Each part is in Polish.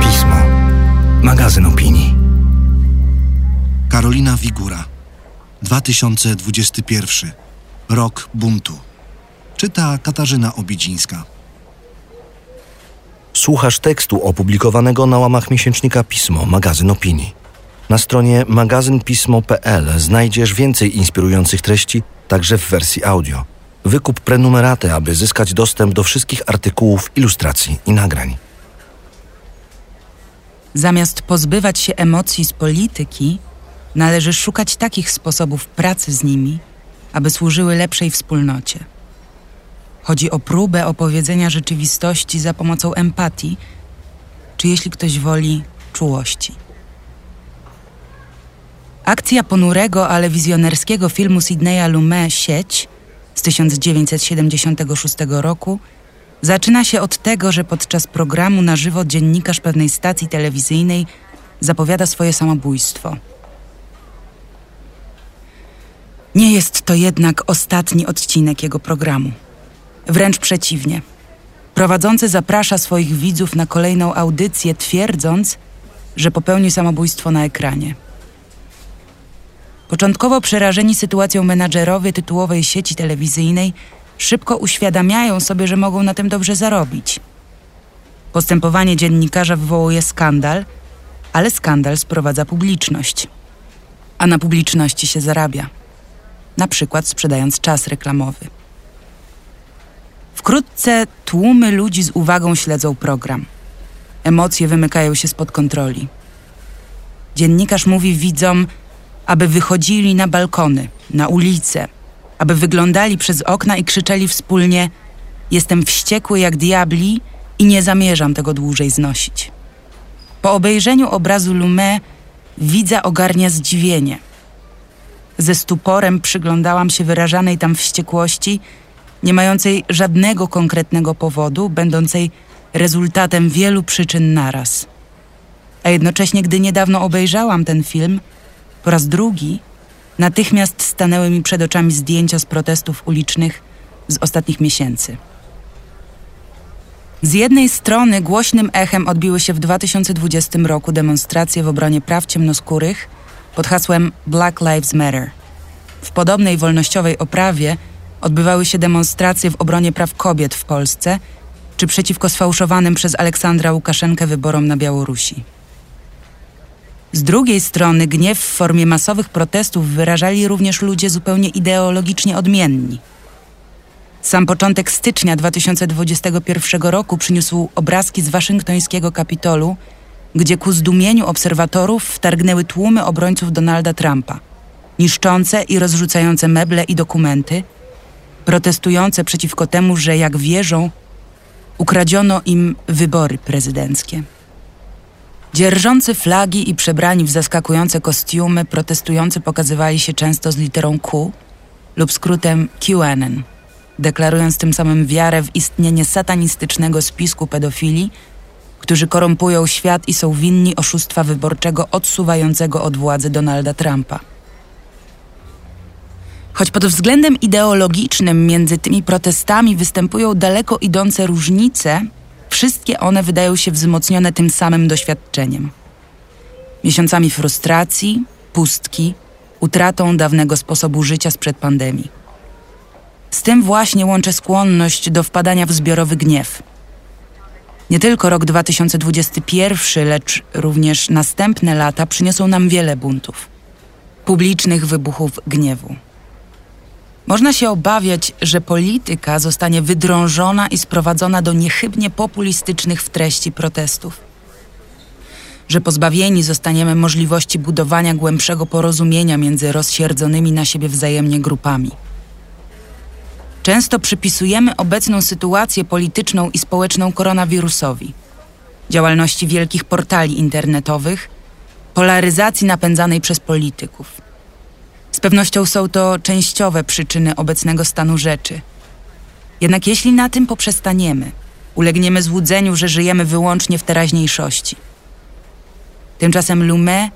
Pismo. Magazyn opinii. Karolina Wigura. 2021. Rok buntu. Czyta Katarzyna Obidzińska. Słuchasz tekstu opublikowanego na łamach miesięcznika Pismo, magazyn opinii. Na stronie magazynpismo.pl znajdziesz więcej inspirujących treści, także w wersji audio. Wykup prenumeraty, aby zyskać dostęp do wszystkich artykułów, ilustracji i nagrań. Zamiast pozbywać się emocji z polityki, należy szukać takich sposobów pracy z nimi, aby służyły lepszej wspólnocie. Chodzi o próbę opowiedzenia rzeczywistości za pomocą empatii, czy jeśli ktoś woli, czułości. Akcja ponurego, ale wizjonerskiego filmu Sidneya Lumet Sieć z 1976 roku zaczyna się od tego, że podczas programu na żywo dziennikarz pewnej stacji telewizyjnej zapowiada swoje samobójstwo. Nie jest to jednak ostatni odcinek jego programu. Wręcz przeciwnie. Prowadzący zaprasza swoich widzów na kolejną audycję, twierdząc, że popełni samobójstwo na ekranie. Początkowo przerażeni sytuacją menadżerowie tytułowej sieci telewizyjnej szybko uświadamiają sobie, że mogą na tym dobrze zarobić. Postępowanie dziennikarza wywołuje skandal, ale skandal sprowadza publiczność. A na publiczności się zarabia. Na przykład sprzedając czas reklamowy. Wkrótce tłumy ludzi z uwagą śledzą program. Emocje wymykają się spod kontroli. Dziennikarz mówi widzom, aby wychodzili na balkony, na ulice, aby wyglądali przez okna i krzyczeli wspólnie: Jestem wściekły jak diabli i nie zamierzam tego dłużej znosić. Po obejrzeniu obrazu Lumet widza ogarnia zdziwienie. Ze stuporem przyglądałam się wyrażanej tam wściekłości, nie mającej żadnego konkretnego powodu, będącej rezultatem wielu przyczyn naraz. A jednocześnie, gdy niedawno obejrzałam ten film, po raz drugi natychmiast stanęły mi przed oczami zdjęcia z protestów ulicznych z ostatnich miesięcy. Z jednej strony głośnym echem odbiły się w 2020 roku demonstracje w obronie praw ciemnoskórych pod hasłem Black Lives Matter. W podobnej wolnościowej oprawie odbywały się demonstracje w obronie praw kobiet w Polsce czy przeciwko sfałszowanym przez Aleksandra Łukaszenkę wyborom na Białorusi. Z drugiej strony gniew w formie masowych protestów wyrażali również ludzie zupełnie ideologicznie odmienni. Sam początek stycznia 2021 roku przyniósł obrazki z waszyngtońskiego Kapitolu, gdzie ku zdumieniu obserwatorów wtargnęły tłumy obrońców Donalda Trumpa, niszczące i rozrzucające meble i dokumenty, protestujące przeciwko temu, że jak wierzą, ukradziono im wybory prezydenckie. Dzierżący flagi i przebrani w zaskakujące kostiumy, protestujący pokazywali się często z literą Q lub skrótem QAnon, deklarując tym samym wiarę w istnienie satanistycznego spisku pedofili, którzy korumpują świat i są winni oszustwa wyborczego odsuwającego od władzy Donalda Trumpa. Choć pod względem ideologicznym między tymi protestami występują daleko idące różnice, Wszystkie one wydają się wzmocnione tym samym doświadczeniem. Miesiącami frustracji, pustki, utratą dawnego sposobu życia sprzed pandemii. Z tym właśnie łączę skłonność do wpadania w zbiorowy gniew. Nie tylko rok 2021, lecz również następne lata przyniosą nam wiele buntów, publicznych wybuchów gniewu. Można się obawiać, że polityka zostanie wydrążona i sprowadzona do niechybnie populistycznych w treści protestów. Że pozbawieni zostaniemy możliwości budowania głębszego porozumienia między rozsierdzonymi na siebie wzajemnie grupami. Często przypisujemy obecną sytuację polityczną i społeczną koronawirusowi, działalności wielkich portali internetowych, polaryzacji napędzanej przez polityków. Pewnością są to częściowe przyczyny obecnego stanu rzeczy. Jednak jeśli na tym poprzestaniemy, ulegniemy złudzeniu, że żyjemy wyłącznie w teraźniejszości. Tymczasem Lumet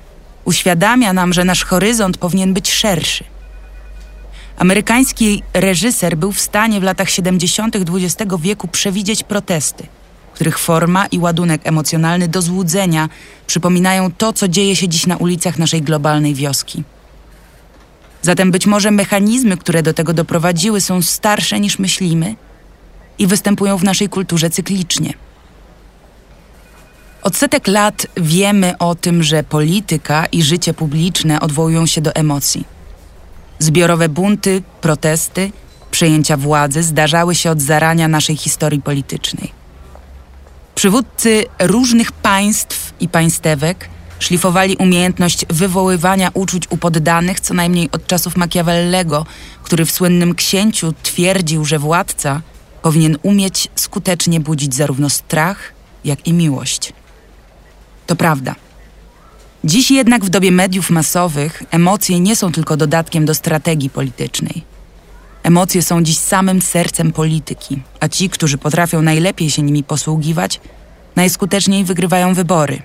uświadamia nam, że nasz horyzont powinien być szerszy. Amerykański reżyser był w stanie w latach 70. XX wieku przewidzieć protesty, których forma i ładunek emocjonalny do złudzenia przypominają to, co dzieje się dziś na ulicach naszej globalnej wioski. Zatem być może mechanizmy, które do tego doprowadziły, są starsze niż myślimy i występują w naszej kulturze cyklicznie. Od setek lat wiemy o tym, że polityka i życie publiczne odwołują się do emocji. Zbiorowe bunty, protesty, przejęcia władzy zdarzały się od zarania naszej historii politycznej. Przywódcy różnych państw i państewek szlifowali umiejętność wywoływania uczuć u poddanych co najmniej od czasów Machiavellego, który w słynnym księciu twierdził, że władca powinien umieć skutecznie budzić zarówno strach, jak i miłość. To prawda. Dziś jednak w dobie mediów masowych emocje nie są tylko dodatkiem do strategii politycznej. Emocje są dziś samym sercem polityki, a ci, którzy potrafią najlepiej się nimi posługiwać, najskuteczniej wygrywają wybory.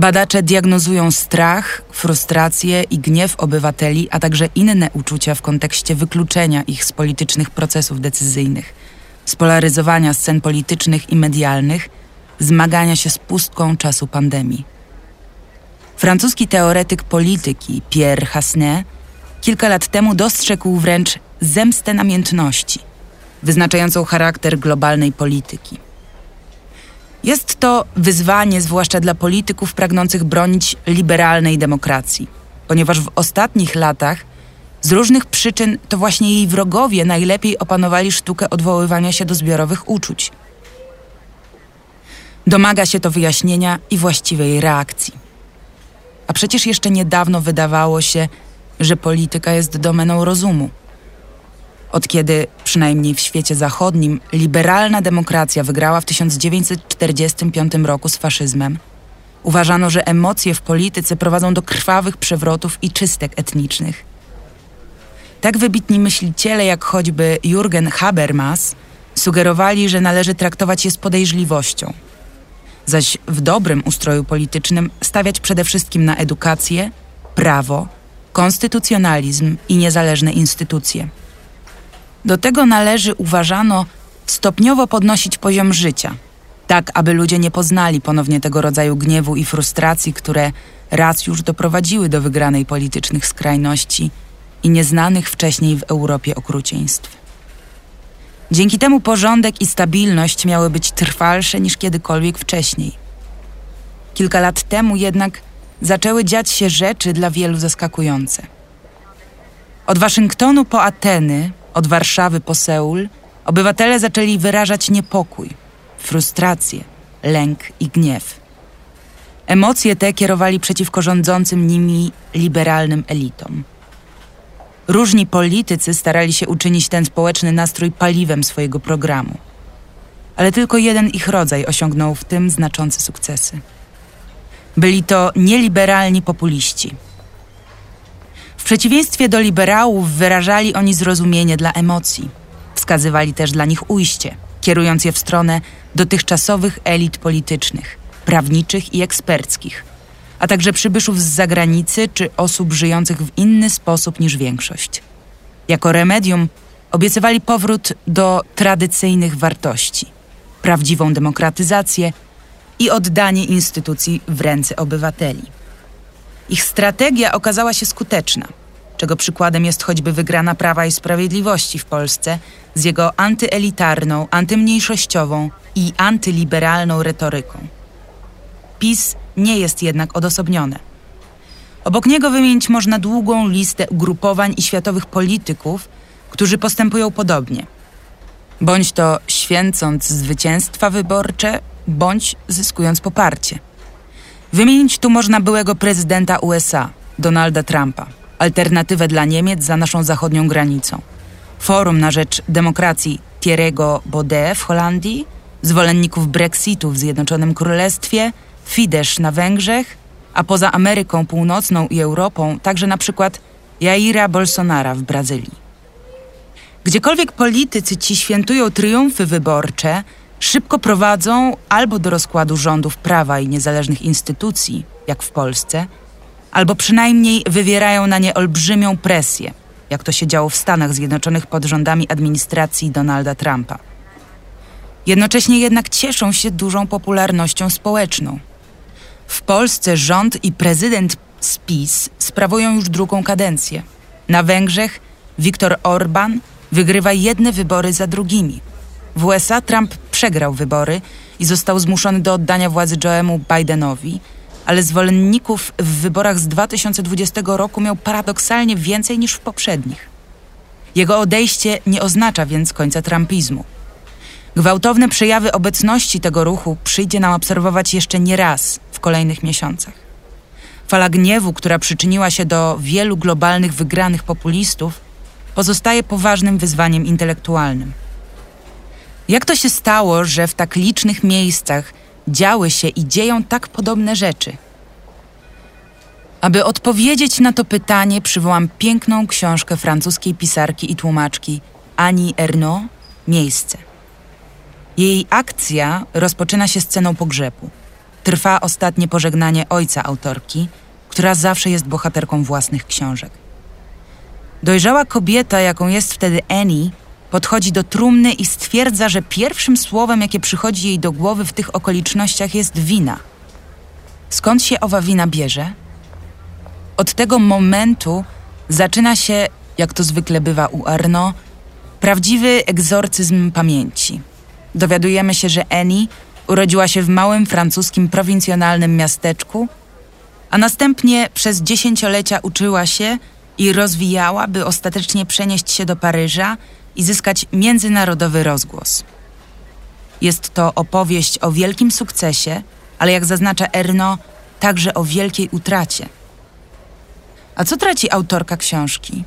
Badacze diagnozują strach, frustrację i gniew obywateli, a także inne uczucia w kontekście wykluczenia ich z politycznych procesów decyzyjnych, spolaryzowania scen politycznych i medialnych, zmagania się z pustką czasu pandemii. Francuski teoretyk polityki Pierre Hasnet kilka lat temu dostrzegł wręcz zemstę namiętności, wyznaczającą charakter globalnej polityki. Jest to wyzwanie zwłaszcza dla polityków pragnących bronić liberalnej demokracji, ponieważ w ostatnich latach z różnych przyczyn to właśnie jej wrogowie najlepiej opanowali sztukę odwoływania się do zbiorowych uczuć. Domaga się to wyjaśnienia i właściwej reakcji. A przecież jeszcze niedawno wydawało się, że polityka jest domeną rozumu. Od kiedy, przynajmniej w świecie zachodnim, liberalna demokracja wygrała w 1945 roku z faszyzmem, uważano, że emocje w polityce prowadzą do krwawych przewrotów i czystek etnicznych. Tak wybitni myśliciele jak choćby Jürgen Habermas sugerowali, że należy traktować je z podejrzliwością, zaś w dobrym ustroju politycznym stawiać przede wszystkim na edukację, prawo, konstytucjonalizm i niezależne instytucje. Do tego należy, uważano, stopniowo podnosić poziom życia, tak aby ludzie nie poznali ponownie tego rodzaju gniewu i frustracji, które raz już doprowadziły do wygranej politycznych skrajności i nieznanych wcześniej w Europie okrucieństw. Dzięki temu porządek i stabilność miały być trwalsze niż kiedykolwiek wcześniej. Kilka lat temu jednak zaczęły dziać się rzeczy dla wielu zaskakujące. Od Waszyngtonu po Ateny, od Warszawy po Seul, obywatele zaczęli wyrażać niepokój, frustrację, lęk i gniew. Emocje te kierowali przeciwko rządzącym nimi liberalnym elitom. Różni politycy starali się uczynić ten społeczny nastrój paliwem swojego programu. Ale tylko jeden ich rodzaj osiągnął w tym znaczące sukcesy. Byli to nieliberalni populiści. Przeciwieństwie do liberałów wyrażali oni zrozumienie dla emocji. Wskazywali też dla nich ujście, kierując je w stronę dotychczasowych elit politycznych, prawniczych i eksperckich, a także przybyszów z zagranicy czy osób żyjących w inny sposób niż większość. Jako remedium obiecywali powrót do tradycyjnych wartości, prawdziwą demokratyzację i oddanie instytucji w ręce obywateli. Ich strategia okazała się skuteczna, czego przykładem jest choćby wygrana Prawa i Sprawiedliwości w Polsce z jego antyelitarną, antymniejszościową i antyliberalną retoryką. PiS nie jest jednak odosobnione. Obok niego wymienić można długą listę ugrupowań i światowych polityków, którzy postępują podobnie. Bądź to święcąc zwycięstwa wyborcze, bądź zyskując poparcie. Wymienić tu można byłego prezydenta USA, Donalda Trumpa, alternatywę dla Niemiec za naszą zachodnią granicą, Forum na rzecz demokracji Thierry'ego Baudet w Holandii, zwolenników Brexitu w Zjednoczonym Królestwie, Fidesz na Węgrzech, a poza Ameryką Północną i Europą także na przykład Jaira Bolsonara w Brazylii. Gdziekolwiek politycy ci świętują triumfy wyborcze, szybko prowadzą albo do rozkładu rządów prawa i niezależnych instytucji, jak w Polsce, albo przynajmniej wywierają na nie olbrzymią presję, jak to się działo w Stanach Zjednoczonych pod rządami administracji Donalda Trumpa. Jednocześnie jednak cieszą się dużą popularnością społeczną. W Polsce rząd i prezydent z PiS sprawują już drugą kadencję. Na Węgrzech Viktor Orban wygrywa jedne wybory za drugimi. W USA Trump przegrał wybory i został zmuszony do oddania władzy Joe'emu Bidenowi, ale zwolenników w wyborach z 2020 roku miał paradoksalnie więcej niż w poprzednich. Jego odejście nie oznacza więc końca trumpizmu. Gwałtowne przejawy obecności tego ruchu przyjdzie nam obserwować jeszcze nie raz w kolejnych miesiącach. Fala gniewu, która przyczyniła się do wielu globalnych wygranych populistów, pozostaje poważnym wyzwaniem intelektualnym. Jak to się stało, że w tak licznych miejscach działy się i dzieją tak podobne rzeczy? Aby odpowiedzieć na to pytanie, przywołam piękną książkę francuskiej pisarki i tłumaczki Annie Ernaux Miejsce. Jej akcja rozpoczyna się sceną pogrzebu. Trwa ostatnie pożegnanie ojca autorki, która zawsze jest bohaterką własnych książek. Dojrzała kobieta, jaką jest wtedy Annie, podchodzi do trumny i stwierdza, że pierwszym słowem, jakie przychodzi jej do głowy w tych okolicznościach, jest wina. Skąd się owa wina bierze? Od tego momentu zaczyna się, jak to zwykle bywa u Arno, prawdziwy egzorcyzm pamięci. Dowiadujemy się, że Annie urodziła się w małym francuskim prowincjonalnym miasteczku, a następnie przez dziesięciolecia uczyła się i rozwijała, by ostatecznie przenieść się do Paryża i zyskać międzynarodowy rozgłos. Jest to opowieść o wielkim sukcesie, ale jak zaznacza Erno, także o wielkiej utracie. A co traci autorka książki?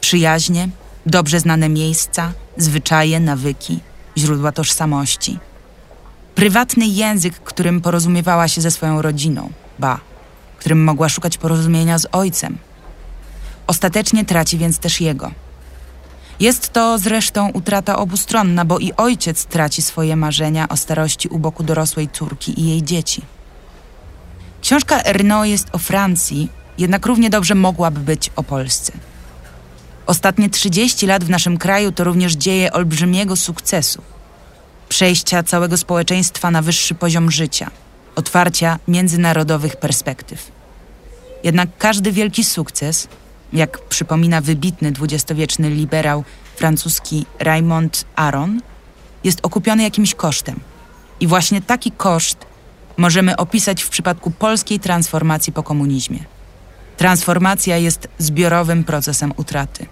Przyjaźnie, dobrze znane miejsca, zwyczaje, nawyki, źródła tożsamości. Prywatny język, którym porozumiewała się ze swoją rodziną, ba, którym mogła szukać porozumienia z ojcem. Ostatecznie traci więc też jego. Jest to zresztą utrata obustronna, bo i ojciec traci swoje marzenia o starości u boku dorosłej córki i jej dzieci. Książka Erno jest o Francji, jednak równie dobrze mogłaby być o Polsce. Ostatnie 30 lat w naszym kraju to również dzieje olbrzymiego sukcesu. Przejścia całego społeczeństwa na wyższy poziom życia, otwarcia międzynarodowych perspektyw. Jednak każdy wielki sukces, jak przypomina wybitny dwudziestowieczny liberał francuski Raymond Aron, jest okupiony jakimś kosztem. I właśnie taki koszt możemy opisać w przypadku polskiej transformacji po komunizmie. Transformacja jest zbiorowym procesem utraty.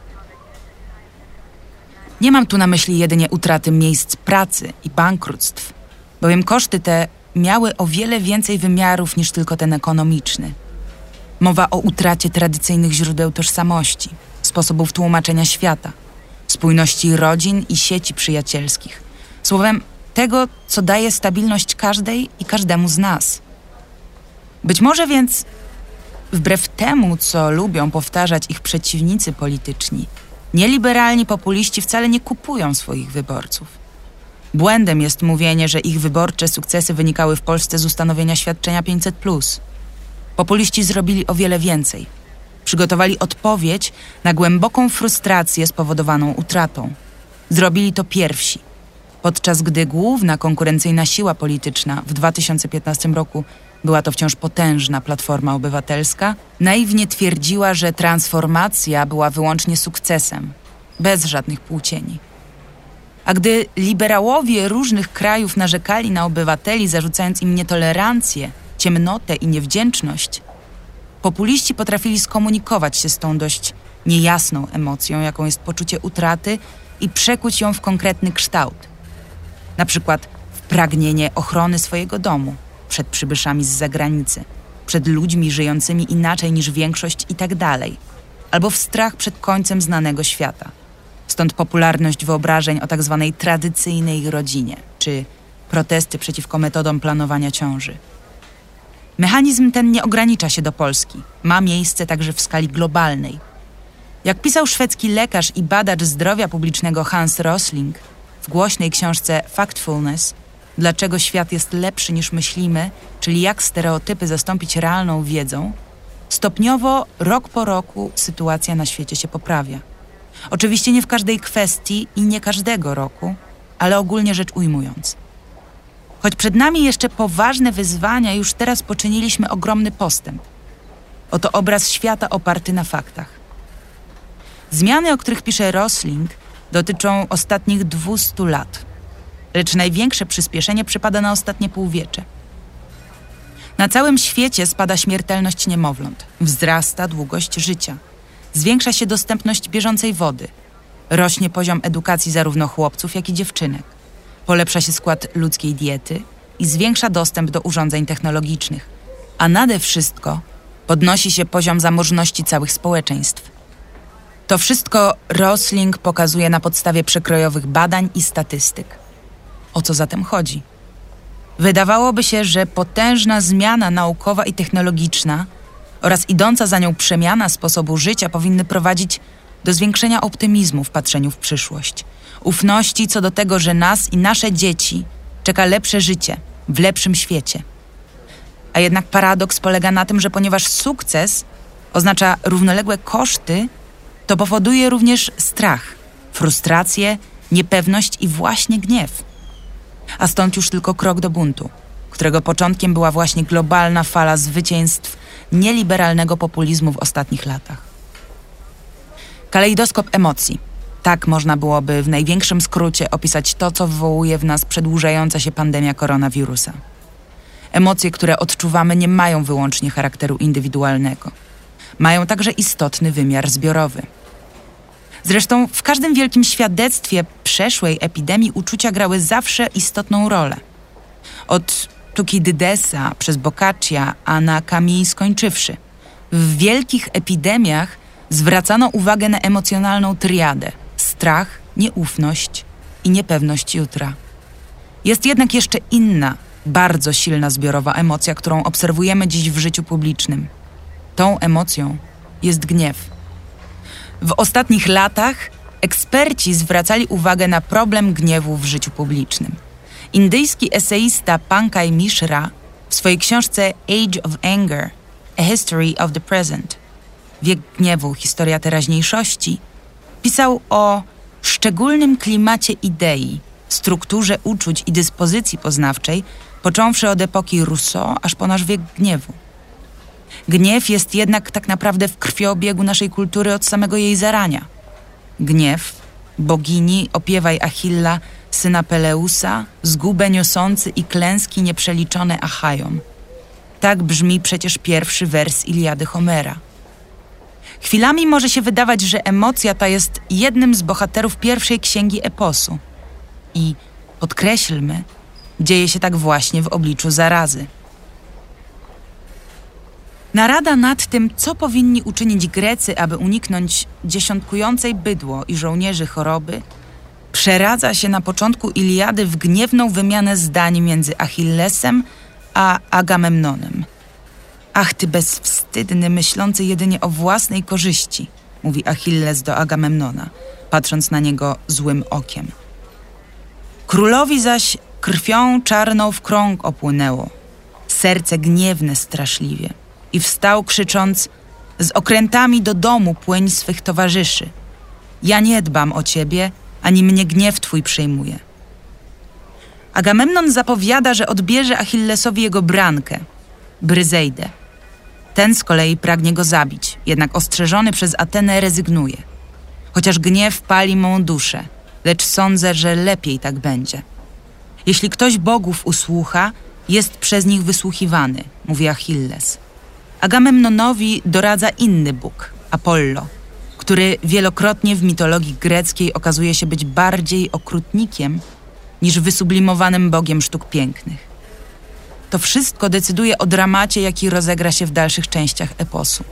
Nie mam tu na myśli jedynie utraty miejsc pracy i bankructw, bowiem koszty te miały o wiele więcej wymiarów niż tylko ten ekonomiczny. Mowa o utracie tradycyjnych źródeł tożsamości, sposobów tłumaczenia świata, spójności rodzin i sieci przyjacielskich. Słowem, tego, co daje stabilność każdej i każdemu z nas. Być może więc, wbrew temu, co lubią powtarzać ich przeciwnicy polityczni, nieliberalni populiści wcale nie kupują swoich wyborców. Błędem jest mówienie, że ich wyborcze sukcesy wynikały w Polsce z ustanowienia świadczenia 500. Populiści zrobili o wiele więcej. Przygotowali odpowiedź na głęboką frustrację spowodowaną utratą. Zrobili to pierwsi. Podczas gdy główna konkurencyjna siła polityczna w 2015 roku była to wciąż potężna Platforma Obywatelska, naiwnie twierdziła, że transformacja była wyłącznie sukcesem, bez żadnych płócieni. A gdy liberałowie różnych krajów narzekali na obywateli, zarzucając im nietolerancję, ciemnotę i niewdzięczność, populiści potrafili skomunikować się z tą dość niejasną emocją, jaką jest poczucie utraty i przekuć ją w konkretny kształt. Na przykład w pragnienie ochrony swojego domu przed przybyszami z zagranicy, przed ludźmi żyjącymi inaczej niż większość i tak albo w strach przed końcem znanego świata. Stąd popularność wyobrażeń o tak zwanej tradycyjnej rodzinie, czy protesty przeciwko metodom planowania ciąży. Mechanizm ten nie ogranicza się do Polski, ma miejsce także w skali globalnej. Jak pisał szwedzki lekarz i badacz zdrowia publicznego Hans Rosling w głośnej książce Factfulness, dlaczego świat jest lepszy niż myślimy, czyli jak stereotypy zastąpić realną wiedzą, Stopniowo, rok po roku, sytuacja na świecie się poprawia. Oczywiście nie w każdej kwestii i nie każdego roku, ale ogólnie rzecz ujmując. Choć przed nami jeszcze poważne wyzwania, już teraz poczyniliśmy ogromny postęp. Oto obraz świata oparty na faktach. Zmiany, o których pisze Rosling, dotyczą ostatnich 200 lat, lecz największe przyspieszenie przypada na ostatnie półwiecze. Na całym świecie spada śmiertelność niemowląt, wzrasta długość życia, zwiększa się dostępność bieżącej wody, rośnie poziom edukacji zarówno chłopców, jak i dziewczynek, polepsza się skład ludzkiej diety i zwiększa dostęp do urządzeń technologicznych, a nade wszystko podnosi się poziom zamożności całych społeczeństw. To wszystko Rosling pokazuje na podstawie przekrojowych badań i statystyk. O co zatem chodzi? Wydawałoby się, że potężna zmiana naukowa i technologiczna oraz idąca za nią przemiana sposobu życia powinny prowadzić do zwiększenia optymizmu w patrzeniu w przyszłość, ufności co do tego, że nas i nasze dzieci czeka lepsze życie w lepszym świecie. A jednak paradoks polega na tym, że ponieważ sukces oznacza równoległe koszty, to powoduje również strach, frustrację, niepewność i właśnie gniew. A stąd już tylko krok do buntu, którego początkiem była właśnie globalna fala zwycięstw nieliberalnego populizmu w ostatnich latach. Kalejdoskop emocji. Tak można byłoby w największym skrócie opisać to, co wywołuje w nas przedłużająca się pandemia koronawirusa. Emocje, które odczuwamy, nie mają wyłącznie charakteru indywidualnego. Mają także istotny wymiar zbiorowy. Zresztą w każdym wielkim świadectwie przeszłej epidemii uczucia grały zawsze istotną rolę. Od Tukidydesa przez Boccaccia, a na Camille skończywszy. W wielkich epidemiach zwracano uwagę na emocjonalną triadę strach, nieufność i niepewność jutra. Jest jednak jeszcze inna, bardzo silna zbiorowa emocja, którą obserwujemy dziś w życiu publicznym. Tą emocją jest gniew. W ostatnich latach eksperci zwracali uwagę na problem gniewu w życiu publicznym. Indyjski eseista Pankaj Mishra w swojej książce Age of Anger – A History of the Present Wiek gniewu, historia teraźniejszości pisał o szczególnym klimacie idei, strukturze uczuć i dyspozycji poznawczej, począwszy od epoki Rousseau aż po nasz wiek gniewu. Gniew jest jednak tak naprawdę w krwiobiegu naszej kultury od samego jej zarania. Gniew, bogini, opiewaj Achilla, syna Peleusa, zgubę niosący i klęski nieprzeliczone Achajom. Tak brzmi przecież pierwszy wers Iliady Homera. Chwilami może się wydawać, że emocja ta jest jednym z bohaterów pierwszej księgi eposu. I podkreślmy, dzieje się tak właśnie w obliczu zarazy. Narada nad tym, co powinni uczynić Grecy, aby uniknąć dziesiątkującej bydło i żołnierzy choroby, przeradza się na początku Iliady w gniewną wymianę zdań między Achillesem a Agamemnonem. Ach, ty bezwstydny, myślący jedynie o własnej korzyści, mówi Achilles do Agamemnona, patrząc na niego złym okiem. Królowi zaś krwią czarną w krąg opłynęło, serce gniewne straszliwie i wstał krzycząc z okrętami do domu płyń swych towarzyszy. Ja nie dbam o ciebie, ani mnie gniew twój przejmuje. Agamemnon zapowiada, że odbierze Achillesowi jego brankę, Bryzejdę. Ten z kolei pragnie go zabić, jednak ostrzeżony przez Atenę rezygnuje. Chociaż gniew pali mą duszę, lecz sądzę, że lepiej tak będzie. Jeśli ktoś bogów usłucha, jest przez nich wysłuchiwany, mówi Achilles. Agamemnonowi doradza inny bóg, Apollo, który wielokrotnie w mitologii greckiej okazuje się być bardziej okrutnikiem niż wysublimowanym bogiem sztuk pięknych. To wszystko decyduje o dramacie, jaki rozegra się w dalszych częściach eposu.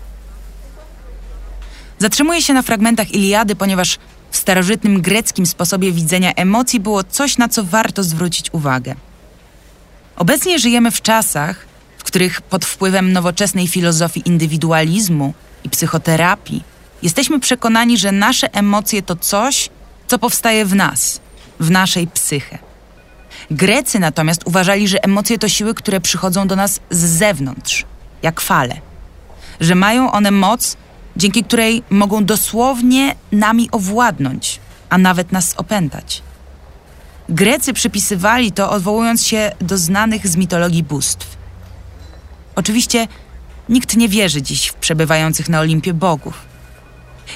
Zatrzymuję się na fragmentach Iliady, ponieważ w starożytnym greckim sposobie widzenia emocji było coś, na co warto zwrócić uwagę. Obecnie żyjemy w czasach, w których pod wpływem nowoczesnej filozofii indywidualizmu i psychoterapii jesteśmy przekonani, że nasze emocje to coś, co powstaje w nas, w naszej psyche. Grecy natomiast uważali, że emocje to siły, które przychodzą do nas z zewnątrz, jak fale. że mają one moc, dzięki której mogą dosłownie nami owładnąć, a nawet nas opętać. Grecy przypisywali to, odwołując się do znanych z mitologii bóstw. Oczywiście nikt nie wierzy dziś w przebywających na Olimpie bogów.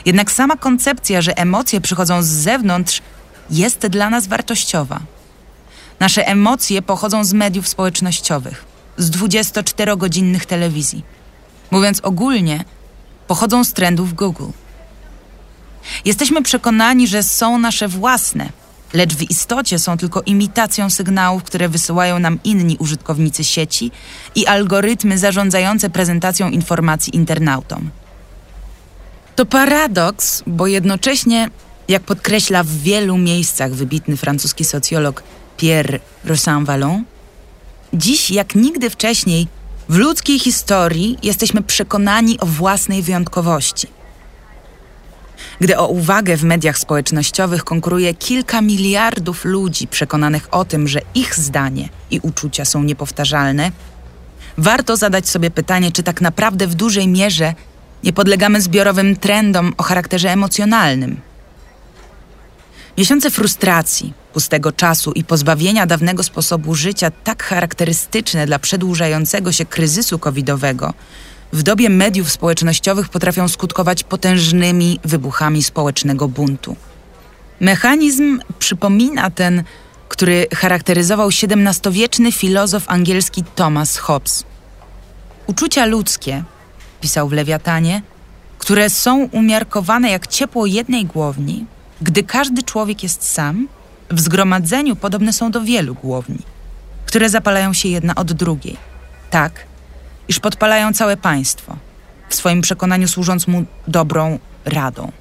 Jednak sama koncepcja, że emocje przychodzą z zewnątrz, jest dla nas wartościowa. Nasze emocje pochodzą z mediów społecznościowych, z 24-godzinnych telewizji. Mówiąc ogólnie, pochodzą z trendów Google. Jesteśmy przekonani, że są nasze własne, lecz w istocie są tylko imitacją sygnałów, które wysyłają nam inni użytkownicy sieci i algorytmy zarządzające prezentacją informacji internautom. To paradoks, bo jednocześnie, jak podkreśla w wielu miejscach wybitny francuski socjolog Pierre Rosan-Vallon, dziś jak nigdy wcześniej w ludzkiej historii jesteśmy przekonani o własnej wyjątkowości. Gdy o uwagę w mediach społecznościowych konkuruje kilka miliardów ludzi przekonanych o tym, że ich zdanie i uczucia są niepowtarzalne, warto zadać sobie pytanie, czy tak naprawdę w dużej mierze nie podlegamy zbiorowym trendom o charakterze emocjonalnym. Miesiące frustracji, pustego czasu i pozbawienia dawnego sposobu życia, tak charakterystyczne dla przedłużającego się kryzysu covidowego, w dobie mediów społecznościowych potrafią skutkować potężnymi wybuchami społecznego buntu. Mechanizm przypomina ten, który charakteryzował XVII-wieczny filozof angielski Thomas Hobbes. Uczucia ludzkie, pisał w Lewiatanie, które są umiarkowane jak ciepło jednej głowni, gdy każdy człowiek jest sam, w zgromadzeniu podobne są do wielu głowni, które zapalają się jedna od drugiej, tak, iż podpalają całe państwo, w swoim przekonaniu służąc mu dobrą radą.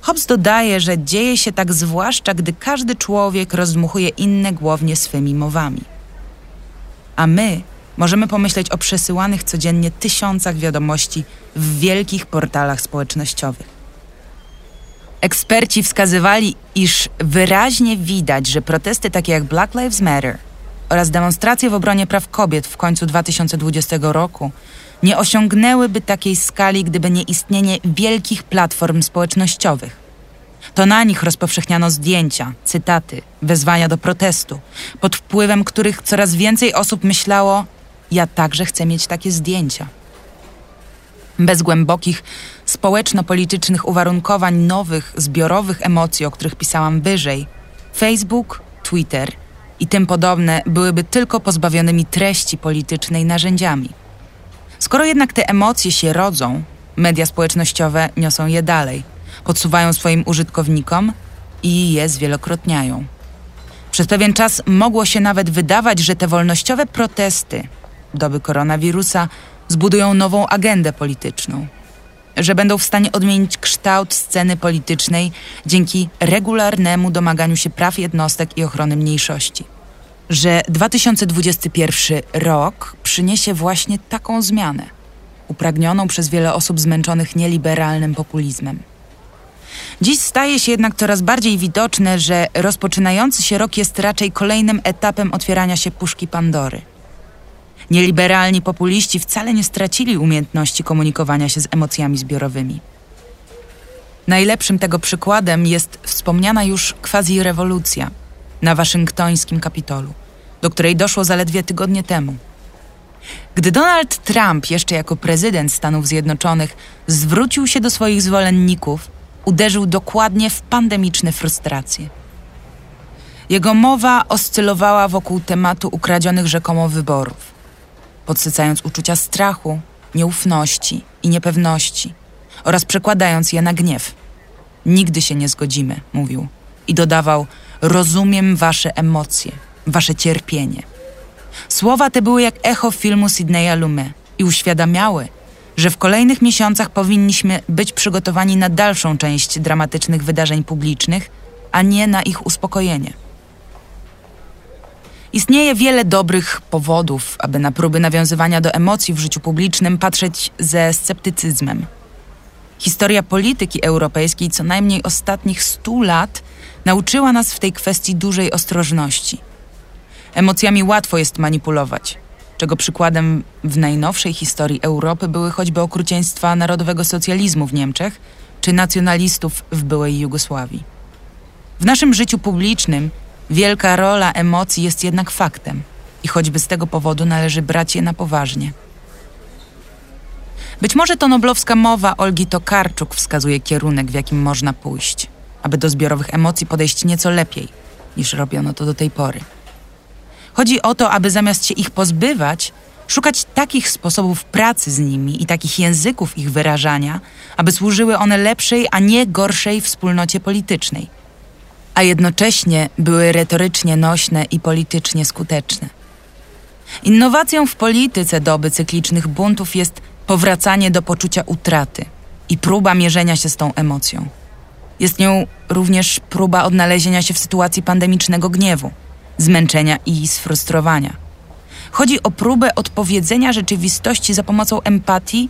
Hobbes dodaje, że dzieje się tak zwłaszcza, gdy każdy człowiek rozdmuchuje inne głownie swymi mowami. A my możemy pomyśleć o przesyłanych codziennie tysiącach wiadomości w wielkich portalach społecznościowych. Eksperci wskazywali, iż wyraźnie widać, że protesty takie jak Black Lives Matter oraz demonstracje w obronie praw kobiet w końcu 2020 roku nie osiągnęłyby takiej skali, gdyby nie istnienie wielkich platform społecznościowych. To na nich rozpowszechniano zdjęcia, cytaty, wezwania do protestu, pod wpływem których coraz więcej osób myślało: Ja także chcę mieć takie zdjęcia. Bez głębokich społeczno-politycznych uwarunkowań nowych, zbiorowych emocji, o których pisałam wyżej, Facebook, Twitter i tym podobne byłyby tylko pozbawionymi treści politycznej narzędziami. Skoro jednak te emocje się rodzą, media społecznościowe niosą je dalej, podsuwają swoim użytkownikom i je zwielokrotniają. Przez pewien czas mogło się nawet wydawać, że te wolnościowe protesty doby koronawirusa zbudują nową agendę polityczną, że będą w stanie odmienić kształt sceny politycznej dzięki regularnemu domaganiu się praw jednostek i ochrony mniejszości. Że 2021 rok przyniesie właśnie taką zmianę, upragnioną przez wiele osób zmęczonych nieliberalnym populizmem. Dziś staje się jednak coraz bardziej widoczne, że rozpoczynający się rok jest raczej kolejnym etapem otwierania się puszki Pandory – Nieliberalni populiści wcale nie stracili umiejętności komunikowania się z emocjami zbiorowymi. Najlepszym tego przykładem jest wspomniana już quasi-rewolucja na waszyngtońskim Kapitolu, do której doszło zaledwie tygodnie temu. Gdy Donald Trump, jeszcze jako prezydent Stanów Zjednoczonych, zwrócił się do swoich zwolenników, uderzył dokładnie w pandemiczne frustracje. Jego mowa oscylowała wokół tematu ukradzionych rzekomo wyborów podsycając uczucia strachu, nieufności i niepewności oraz przekładając je na gniew. Nigdy się nie zgodzimy, mówił i dodawał: Rozumiem wasze emocje, wasze cierpienie. Słowa te były jak echo filmu Sidneya Lumet i uświadamiały, że w kolejnych miesiącach powinniśmy być przygotowani na dalszą część dramatycznych wydarzeń publicznych, a nie na ich uspokojenie. Istnieje wiele dobrych powodów, aby na próby nawiązywania do emocji w życiu publicznym patrzeć ze sceptycyzmem. Historia polityki europejskiej co najmniej ostatnich stu lat nauczyła nas w tej kwestii dużej ostrożności. Emocjami łatwo jest manipulować. czego przykładem w najnowszej historii Europy były choćby okrucieństwa narodowego socjalizmu w Niemczech czy nacjonalistów w byłej Jugosławii. W naszym życiu publicznym wielka rola emocji jest jednak faktem i choćby z tego powodu należy brać je na poważnie. Być może to noblowska mowa Olgi Tokarczuk wskazuje kierunek, w jakim można pójść, aby do zbiorowych emocji podejść nieco lepiej, niż robiono to do tej pory. Chodzi o to, aby zamiast się ich pozbywać, szukać takich sposobów pracy z nimi i takich języków ich wyrażania, aby służyły one lepszej, a nie gorszej wspólnocie politycznej, a jednocześnie były retorycznie nośne i politycznie skuteczne. Innowacją w polityce doby cyklicznych buntów jest powracanie do poczucia utraty i próba mierzenia się z tą emocją. Jest nią również próba odnalezienia się w sytuacji pandemicznego gniewu, zmęczenia i sfrustrowania. Chodzi o próbę odpowiedzenia rzeczywistości za pomocą empatii,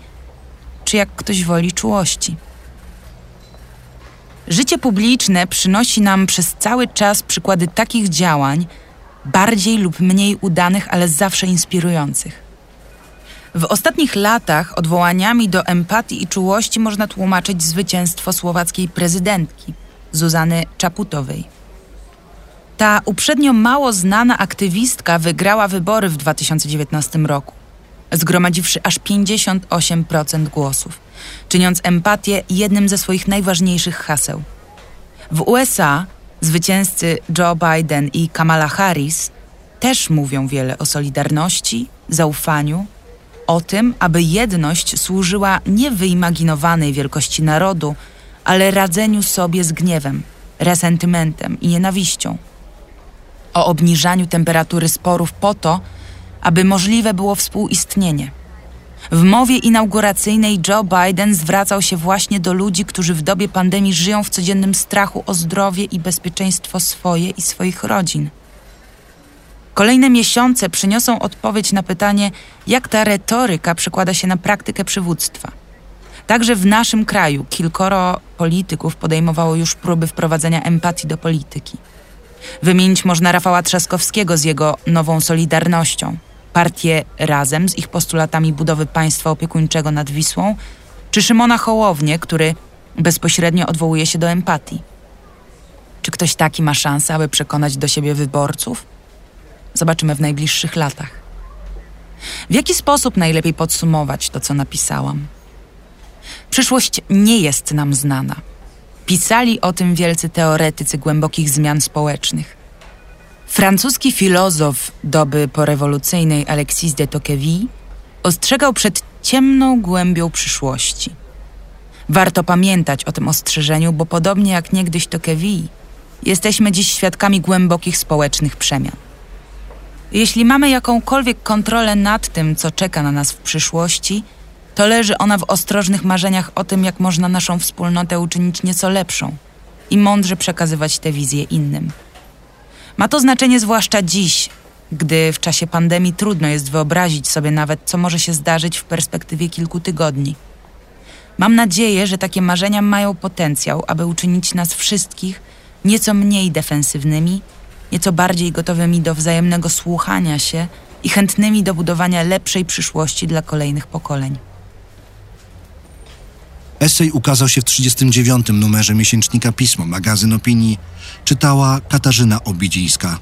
czy jak ktoś woli, czułości. Życie publiczne przynosi nam przez cały czas przykłady takich działań, bardziej lub mniej udanych, ale zawsze inspirujących. W ostatnich latach odwołaniami do empatii i czułości można tłumaczyć zwycięstwo słowackiej prezydentki Zuzany Czaputowej. Ta uprzednio mało znana aktywistka wygrała wybory w 2019 roku, zgromadziwszy aż 58% głosów, czyniąc empatię jednym ze swoich najważniejszych haseł. W USA zwycięzcy Joe Biden i Kamala Harris też mówią wiele o solidarności, zaufaniu o tym, aby jedność służyła nie wyimaginowanej wielkości narodu, ale radzeniu sobie z gniewem, resentymentem i nienawiścią. O obniżaniu temperatury sporów po to, aby możliwe było współistnienie. W mowie inauguracyjnej Joe Biden zwracał się właśnie do ludzi, którzy w dobie pandemii żyją w codziennym strachu o zdrowie i bezpieczeństwo swoje i swoich rodzin. Kolejne miesiące przyniosą odpowiedź na pytanie, jak ta retoryka przekłada się na praktykę przywództwa. Także w naszym kraju kilkoro polityków podejmowało już próby wprowadzenia empatii do polityki. Wymienić można Rafała Trzaskowskiego z jego nową Solidarnością, partię Razem z ich postulatami budowy państwa opiekuńczego nad Wisłą, czy Szymona Hołownię, który bezpośrednio odwołuje się do empatii. Czy ktoś taki ma szansę, aby przekonać do siebie wyborców? Zobaczymy w najbliższych latach. W jaki sposób najlepiej podsumować to, co napisałam? Przyszłość nie jest nam znana. Pisali o tym wielcy teoretycy głębokich zmian społecznych. Francuski filozof doby porewolucyjnej Alexis de Tocqueville ostrzegał przed ciemną głębią przyszłości. Warto pamiętać o tym ostrzeżeniu, bo podobnie jak niegdyś Tocqueville, jesteśmy dziś świadkami głębokich społecznych przemian. Jeśli mamy jakąkolwiek kontrolę nad tym, co czeka na nas w przyszłości, to leży ona w ostrożnych marzeniach o tym, jak można naszą wspólnotę uczynić nieco lepszą i mądrze przekazywać tę wizję innym. Ma to znaczenie zwłaszcza dziś, gdy w czasie pandemii trudno jest wyobrazić sobie nawet, co może się zdarzyć w perspektywie kilku tygodni. Mam nadzieję, że takie marzenia mają potencjał, aby uczynić nas wszystkich nieco mniej defensywnymi nieco bardziej gotowymi do wzajemnego słuchania się i chętnymi do budowania lepszej przyszłości dla kolejnych pokoleń. Esej ukazał się w 39. numerze miesięcznika Pismo, magazyn opinii. Czytała Katarzyna Obidzińska.